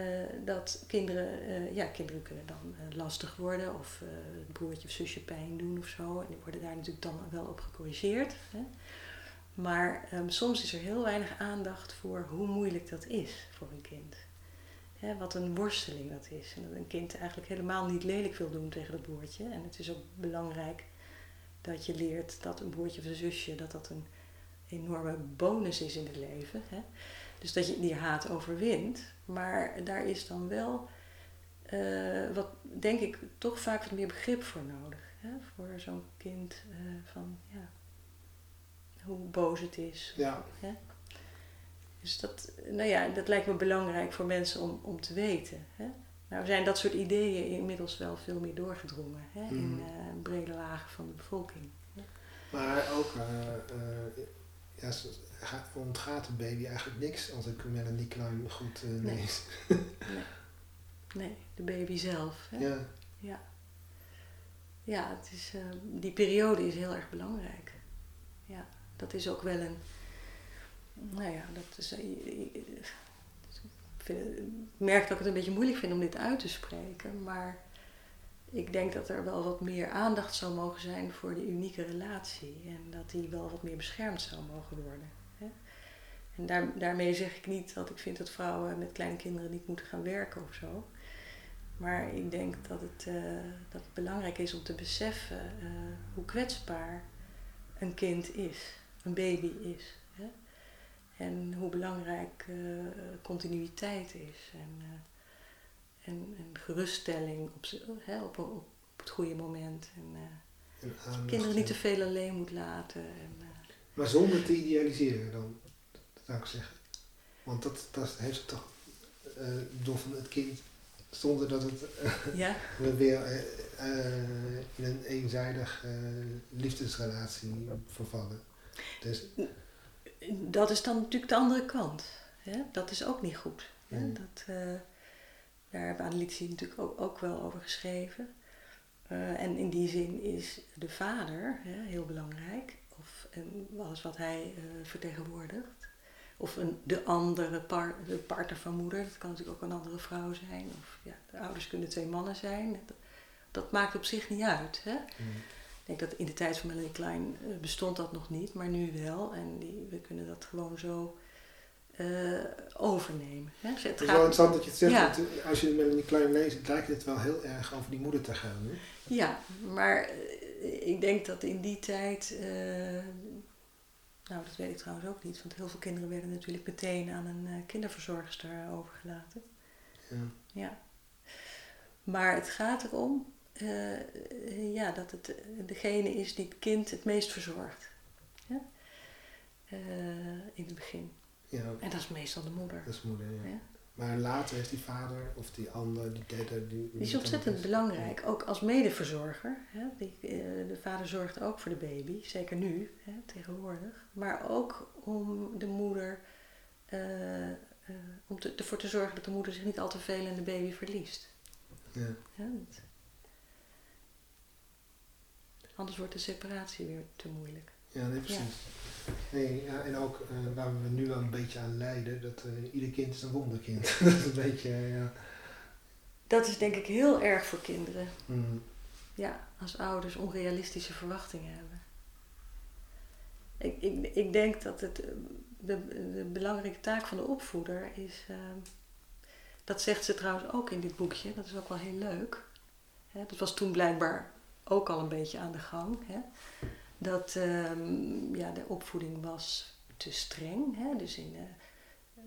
B: dat kinderen, ja, kinderen kunnen dan lastig worden of het broertje of zusje pijn doen of zo. En die worden daar natuurlijk dan wel op gecorrigeerd. Hè. Maar um, soms is er heel weinig aandacht voor hoe moeilijk dat is voor een kind wat een worsteling dat is. En dat een kind eigenlijk helemaal niet lelijk wil doen tegen dat broertje. En het is ook belangrijk dat je leert dat een broertje of een zusje, dat dat een enorme bonus is in het leven. Hè. Dus dat je die haat overwint. Maar daar is dan wel, eh, wat denk ik, toch vaak wat meer begrip voor nodig. Hè? Voor zo'n kind eh, van, ja, hoe boos het is.
A: Ja.
B: Hè? Dus dat, nou ja, dat lijkt me belangrijk voor mensen om, om te weten. Hè? Nou zijn dat soort ideeën inmiddels wel veel meer doorgedrongen hè? in
A: Mhm.
B: eh, brede lagen van de bevolking.
A: Maar ook, eh, eh, ja, ontgaat een baby eigenlijk niks als ik Melanie Klein goed eh
B: Nee.
A: lees.
B: Nee, de baby zelf. Hè?
A: Ja.
B: Ja, ja het is, eh, die periode is heel erg belangrijk. Ja, dat is ook wel een. Nou ja, dat is. eh, ik merk dat ik het een beetje moeilijk vind om dit uit te spreken, maar ik denk dat er wel wat meer aandacht zou mogen zijn voor de unieke relatie en dat die wel wat meer beschermd zou mogen worden. En daar, daarmee zeg ik niet dat ik vind dat vrouwen met kleine kinderen niet moeten gaan werken of zo. Maar ik denk dat het, eh, dat het belangrijk is om te beseffen eh, hoe kwetsbaar een kind is, een baby is. En hoe belangrijk eh, continuïteit is en, eh, en, en geruststelling op, hè, op, op het goede moment. En eh,
A: En aandacht,
B: kinderen niet te veel alleen moet laten. En,
A: Maar zonder te idealiseren dan, zou ik zeggen. Want dat, dat heeft het toch, bedoel van het kind, zonder dat het
B: ja, [laughs]
A: we weer in een eenzijdig liefdesrelatie vervallen. Dus
B: dat is dan natuurlijk de andere kant. Hè? Dat is ook niet goed. Hè?
A: Nee.
B: Dat, eh, daar hebben Alitie natuurlijk ook, ook wel over geschreven. Eh, en in die zin is de vader hè, heel belangrijk. Of en alles wat hij eh, vertegenwoordigt. Of een, de andere par, de partner van moeder. Dat kan natuurlijk ook een andere vrouw zijn. Of ja, de ouders kunnen twee mannen zijn. Dat, dat maakt op zich niet uit. Hè?
A: mm,
B: denk dat in de tijd van Melanie Klein eh, bestond dat nog niet, maar nu wel. En die, we kunnen dat gewoon zo eh, overnemen. Hè? Dus het
A: het is wel interessant dat je het zegt,
B: Ja.
A: want eh, als je Melanie Klein leest, lijkt het wel heel erg over die moeder te gaan. Hè?
B: ja, maar ik denk dat in die tijd. nou, dat weet ik trouwens ook niet, want heel veel kinderen werden natuurlijk meteen aan een kinderverzorgster overgelaten.
A: Ja.
B: Ja. Maar het gaat erom eh, ja, dat het degene is die het kind het meest verzorgt. Ja? Eh, in het begin.
A: ja,
B: En dat is meestal de moeder.
A: dat is moeder. Ja.
B: Ja.
A: Maar later heeft die vader of die ander, die derde, die,
B: Die is ontzettend belangrijk, ook als medeverzorger. Hè? Die, eh, de vader zorgt ook voor de baby, zeker nu, hè, tegenwoordig. Maar ook om de moeder, om te, ervoor te zorgen dat de moeder zich niet al te veel in de baby verliest.
A: Ja.
B: Ja, dat- Anders wordt de separatie weer te moeilijk.
A: Ja, nee, precies. Nee, ja, en ook eh, waar we nu wel een beetje aan lijden, dat eh, ieder kind is een wonderkind. [laughs] dat is een beetje, eh, ja.
B: Dat is denk ik heel erg voor kinderen.
A: Mm,
B: Ja, als ouders onrealistische verwachtingen hebben. Ik, ik, ik denk dat het, de, de belangrijke taak van de opvoeder is. eh, dat zegt ze trouwens ook in dit boekje, dat is ook wel heel leuk. Hè, dat was toen blijkbaar ook al een beetje aan de gang. Hè, dat ehm, ja, de opvoeding was te streng. Hè, dus in de eh,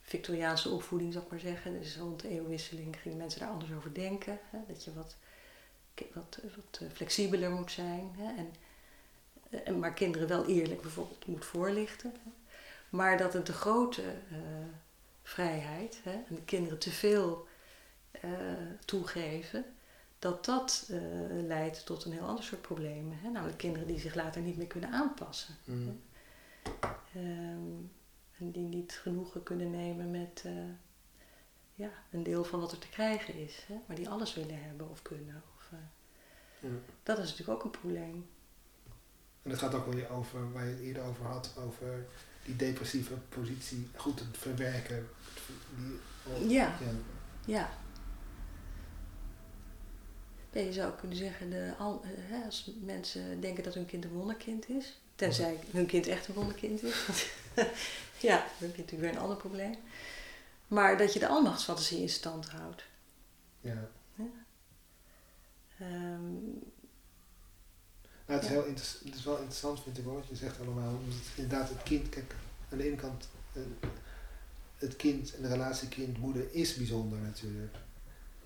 B: Victoriaanse opvoeding, zou ik maar zeggen. Dus rond de eeuwwisseling gingen mensen daar anders over denken. Hè, dat je wat wat, wat eh, flexibeler moet zijn. Hè? En, eh, en, maar kinderen wel eerlijk bijvoorbeeld moet voorlichten. Maar dat het de grote eh, vrijheid hè? en de kinderen te veel eh, toegeven, dat dat eh, leidt tot een heel ander soort problemen. Hè? Namelijk kinderen die zich later niet meer kunnen aanpassen.
A: mm,
B: Ehm, en die niet genoegen kunnen nemen met eh, ja, een deel van wat er te krijgen is. Hè? Maar die alles willen hebben of kunnen. Of, eh,
A: ja.
B: dat is natuurlijk ook een probleem.
A: En dat gaat ook wel weer over, waar je het eerder over had, over die depressieve positie goed te verwerken. Die,
B: Ja. Ja. Ja, je zou kunnen zeggen, de, al, eh, als mensen denken dat hun kind een wonderkind is, tenzij hun kind echt een wonderkind is, [laughs] ja, dan heb je natuurlijk weer een ander probleem. Maar dat je de almachtsfantasie in stand houdt.
A: ja.
B: Ehm,
A: Nou, het, is
B: Ja.
A: heel inter- het is wel interessant, vind ik wel, wat je zegt allemaal. Omdat het inderdaad het kind, kijk, aan de ene kant, eh, het kind en de relatie kind-moeder is bijzonder natuurlijk.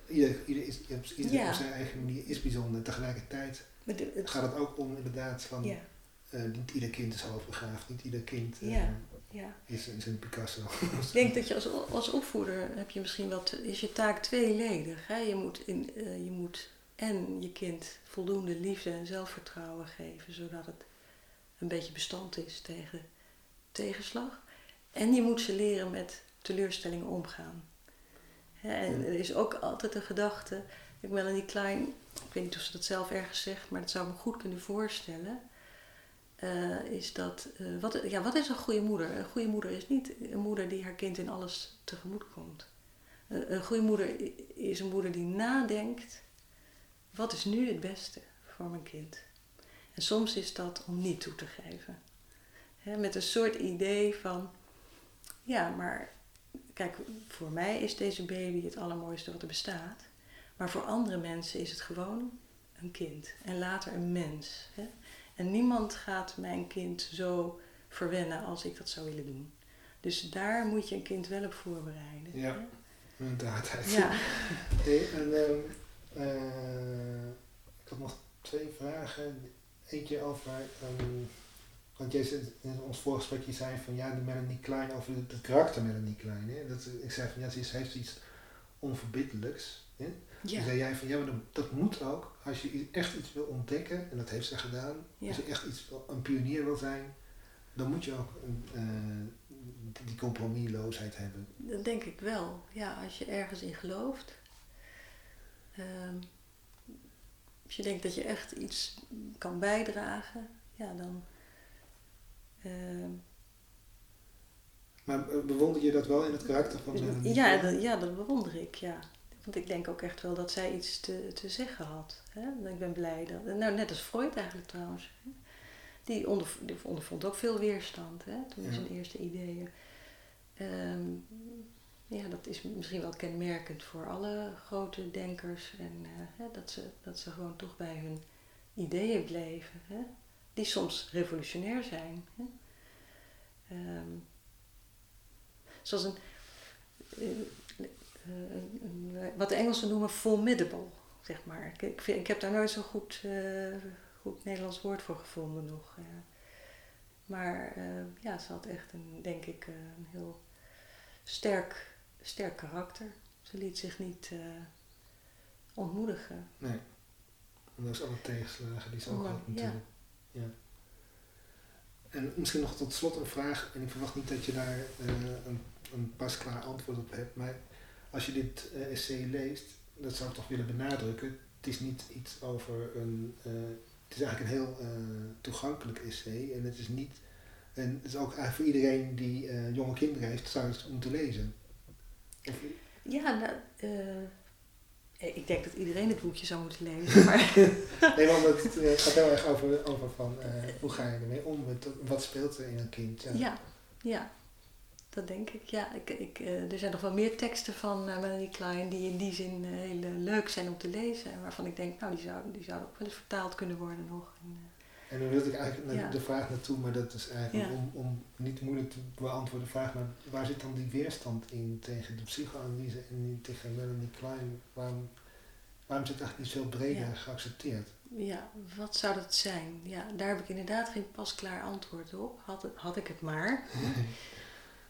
A: Ieder, ieder, is, ieder
B: Ja.
A: op zijn eigen manier is bijzonder. Tegelijkertijd
B: de- het-
A: gaat het ook om inderdaad van
B: ja,
A: eh, niet ieder kind is hoogbegaafd, niet ieder kind eh,
B: Ja. ja.
A: is, is een Picasso.
B: Ik denk dat je als, als opvoeder heb je misschien wel, te- is je taak tweeledig. Hè? Je, moet in, eh, je moet en je kind voldoende liefde en zelfvertrouwen geven, zodat het een beetje bestand is tegen tegenslag. En je moet ze leren met teleurstellingen omgaan. En er is ook altijd een gedachte, ik Melanie Klein, ik weet niet of ze dat zelf ergens zegt, maar dat zou ik me goed kunnen voorstellen. eh, is dat, eh, wat, ja, wat is een goede moeder? Een goede moeder is niet een moeder die haar kind in alles tegemoet komt. Een, een goede moeder is een moeder die nadenkt, wat is nu het beste voor mijn kind? En soms is dat om niet toe te geven. Hè, met een soort idee van, ja, maar kijk, voor mij is deze baby het allermooiste wat er bestaat. Maar voor andere mensen is het gewoon een kind en later een mens. Hè? En niemand gaat mijn kind zo verwennen als ik dat zou willen doen. Dus daar moet je een kind wel op voorbereiden.
A: Ja.
B: hè?
A: Inderdaad.
B: Ja. [laughs]
A: Hey, en, ehm, eh, ik had nog twee vragen. Eentje over, ehm, want jij zei in ons voorgesprek, je zei van ja, de Melanie Klein, over het, karakter Melanie Klein. Hè? Dat, ik zei van ja, ze heeft iets onverbiddelijks. Hè? Toen zei jij van ja, maar dat, moet ook. Als je echt iets wil ontdekken, en dat heeft ze gedaan,
B: Ja.
A: als je echt iets, een pionier wil zijn, dan moet je ook een, eh, die compromisloosheid hebben.
B: Dat denk ik wel. Ja, als je ergens in gelooft. Ehm, als je denkt dat je echt iets kan bijdragen, ja, dan. Ehm,
A: Maar eh, bewonder je dat wel in het karakter van Melanie
B: ja, dat, ja, dat bewonder ik, ja. Want ik denk ook echt wel dat zij iets te, te zeggen had. Hè? Ik ben blij dat. Nou, net als Freud eigenlijk trouwens. hè. Die, onderv- die ondervond ook veel weerstand hè, toen
A: Ja.
B: zijn eerste ideeën. Ehm, ja, dat is misschien wel kenmerkend voor alle grote denkers. En eh, hè, dat, ze, dat ze gewoon toch bij hun ideeën bleven. Hè? Die soms revolutionair zijn. Hè? Ehm, zoals een, eh, eh, een- een- wat de Engelsen noemen formidable, zeg maar. Ik, ik, vind- ik heb daar nooit zo'n goed, eh, goed Nederlands woord voor gevonden nog. eh. Maar eh, ja, ze had echt een, denk ik, eh, een heel sterk, sterk karakter. Ze liet zich niet eh, ontmoedigen.
A: Nee. Ondanks alle tegenslagen die ze ook had natuurlijk. Ja. En misschien nog tot slot een vraag, en ik verwacht niet dat je daar eh, een, een pasklaar antwoord op hebt, maar als je dit eh, essay leest, dat zou ik toch willen benadrukken, het is niet iets over een, eh, het is eigenlijk een heel toegankelijk essay. En het is niet, en het is ook eigenlijk voor iedereen die eh, jonge kinderen heeft, zou het moeten lezen. Of,
B: Ja, nou, eh, ik denk dat iedereen het boekje zou moeten lezen. [laughs] Maar [laughs]
A: Nee, want het eh, gaat heel erg over, over van eh, hoe ga je ermee om, wat speelt er in een kind. Ja.
B: Ja, ja, dat denk ik. Ja, ik, ik, eh, er zijn nog wel meer teksten van eh, Melanie Klein die in die zin eh, heel eh, leuk zijn om te lezen. En waarvan ik denk, nou, die zouden die zouden ook wel eens vertaald kunnen worden nog. En, eh,
A: En dan wilde ik eigenlijk naar de vraag naartoe, maar dat is eigenlijk om, om niet moeilijk te beantwoorden vraag, maar waar zit dan die weerstand in tegen de psychoanalyse en tegen Melanie Klein? Waarom, waarom is het eigenlijk niet veel breder geaccepteerd?
B: ja, wat zou dat zijn? Ja, daar heb ik inderdaad geen pasklaar antwoord op. Had, het, had ik het maar. [laughs]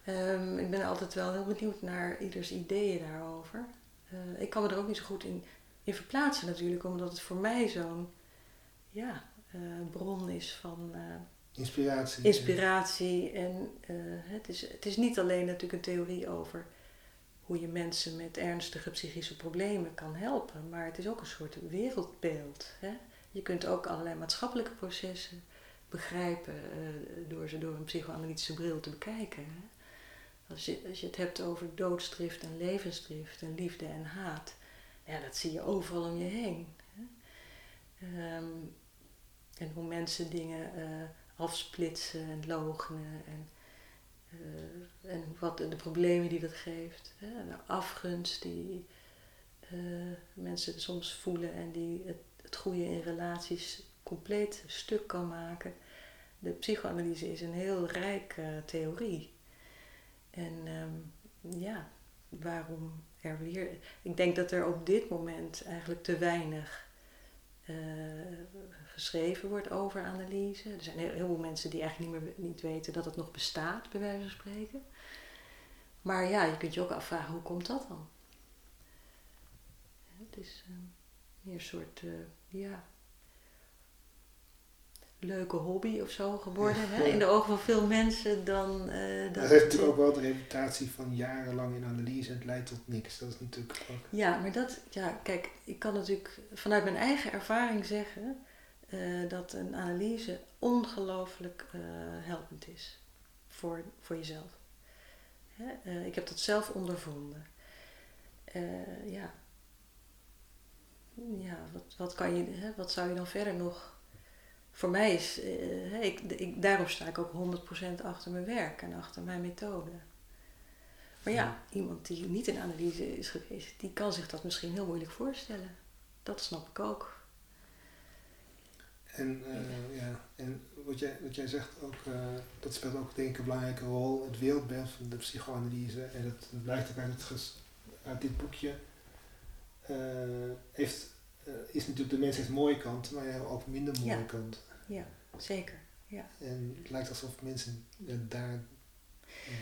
B: Ehm, ik ben altijd wel heel benieuwd naar ieders ideeën daarover. Eh, ik kan me er ook niet zo goed in, in verplaatsen natuurlijk, omdat het voor mij zo'n ja, bron is van eh,
A: Inspiratie.
B: inspiratie. En eh, het, is, het is niet alleen natuurlijk een theorie over hoe je mensen met ernstige psychische problemen kan helpen, maar het is ook een soort wereldbeeld. Hè? Je kunt ook allerlei maatschappelijke processen begrijpen eh, door ze door een psychoanalytische bril te bekijken. Hè? Als, je, als je het hebt over doodsdrift en levensdrift en liefde en haat, ja, dat zie je overal om je heen. Hè? En hoe mensen dingen eh, afsplitsen en logenen en, eh, en wat de problemen die dat geeft. Hè? De afgunst die eh, mensen soms voelen en die het, het goede in relaties compleet stuk kan maken. De psychoanalyse is een heel rijke theorie. En ehm, ja, waarom er weer. Ik denk dat er op dit moment eigenlijk te weinig eh, geschreven wordt over analyse. Er zijn heel, veel mensen die eigenlijk niet meer niet weten dat het nog bestaat, bij wijze van spreken. Maar ja, je kunt je ook afvragen, hoe komt dat dan? Het is uh, meer een soort, uh, ja, leuke hobby of zo geworden, hè? in de ogen van veel mensen, dan... Uh,
A: dat heeft natuurlijk ook wel de reputatie van jarenlang in analyse en het leidt tot niks. Dat is natuurlijk ook...
B: Ja, maar dat, ja, kijk, ik kan natuurlijk vanuit mijn eigen ervaring zeggen uh, dat een analyse ongelooflijk uh, helpend is voor, voor jezelf. Hè? ik heb dat zelf ondervonden. ja, ja wat, wat, kan je, hè? wat zou je dan verder nog voor mij is, uh, ik, ik, daarom sta ik ook 100% achter mijn werk en achter mijn methode. Maar ja, iemand die niet in analyse is geweest, die kan zich dat misschien heel moeilijk voorstellen. Dat snap ik ook.
A: En, uh, ja, en wat, jij, wat jij zegt ook, uh, dat speelt ook denk ik een belangrijke rol. Het wereldbeeld van de psychoanalyse. En dat, blijkt ook uit, het uit dit boekje. heeft is natuurlijk de mens heeft mooie kanten, maar ja, ook minder mooie
B: ja.
A: kanten.
B: Ja, zeker. Ja.
A: En het lijkt alsof mensen ja, daar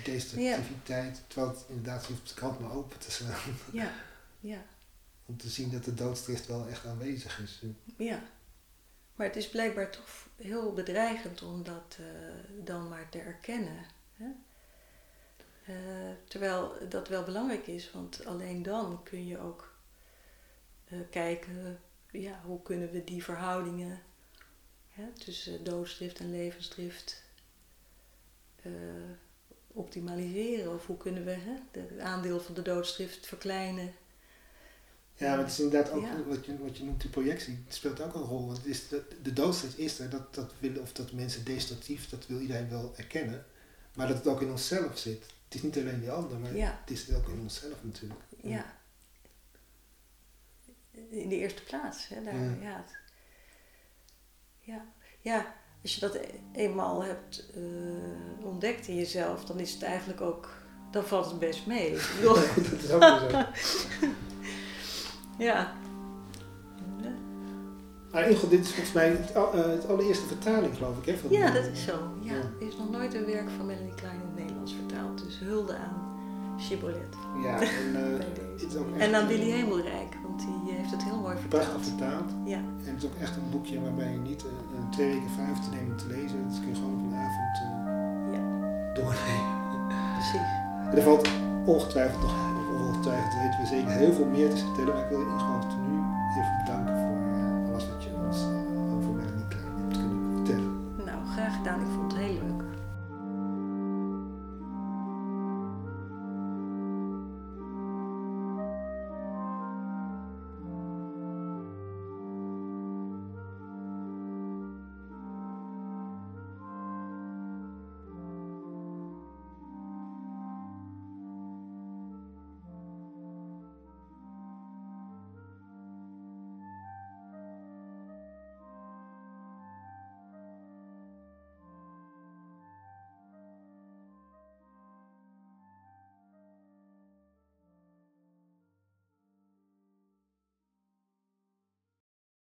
A: destructiviteit, ja. terwijl het inderdaad hoeft de krant maar open te slaan.
B: Ja, ja. [laughs]
A: Om te zien dat de doodstrift wel echt aanwezig is.
B: Ja, maar het is blijkbaar toch heel bedreigend om dat uh, dan maar te erkennen. Hè? Uh, terwijl dat wel belangrijk is, want alleen dan kun je ook uh, kijken, ja, hoe kunnen we die verhoudingen hè, tussen doodsdrift en levensdrift uh, optimaliseren? Of hoe kunnen we hè, het aandeel van de doodsdrift verkleinen?
A: Ja, maar het is inderdaad ook ja. wat, je, wat je noemt, die projectie, speelt ook een rol. Want het is de, de doodstrift is er, dat, dat willen, of dat mensen destructief, dat wil iedereen wel erkennen. Maar dat het ook in onszelf zit. Het is niet alleen die ander, maar
B: ja.
A: het is ook in onszelf natuurlijk.
B: Ja, in de eerste plaats. Hè, daar, ja. Ja, ja. ja, als je dat e-, eenmaal hebt uh, ontdekt in jezelf, dan is het eigenlijk ook, dan valt het best mee. [laughs]
A: dat is ook zo. [laughs]
B: ja.
A: Maar Ingrid, dit is volgens mij het, uh, het, allereerste vertaling, geloof ik, hè? Van
B: ja, dat is zo. Ja. Er is nog nooit een werk van Melanie Klein in het Nederlands vertaald. Dus hulde aan Chibolet.
A: Ja, en, [laughs] uh,
B: en aan Willy Hemelrijk, die heeft het heel mooi vertaald.
A: Prachtig vertaald.
B: Ja.
A: En het is ook echt een boekje waarbij je niet uh, twee weken vijf te nemen te lezen. Dat kun je gewoon op een avond uh,
B: ja.
A: doornemen.
B: Precies.
A: En er valt ongetwijfeld nog, ongetwijfeld weten we zeker heel veel meer te vertellen. Maar ik wil je gewoon nu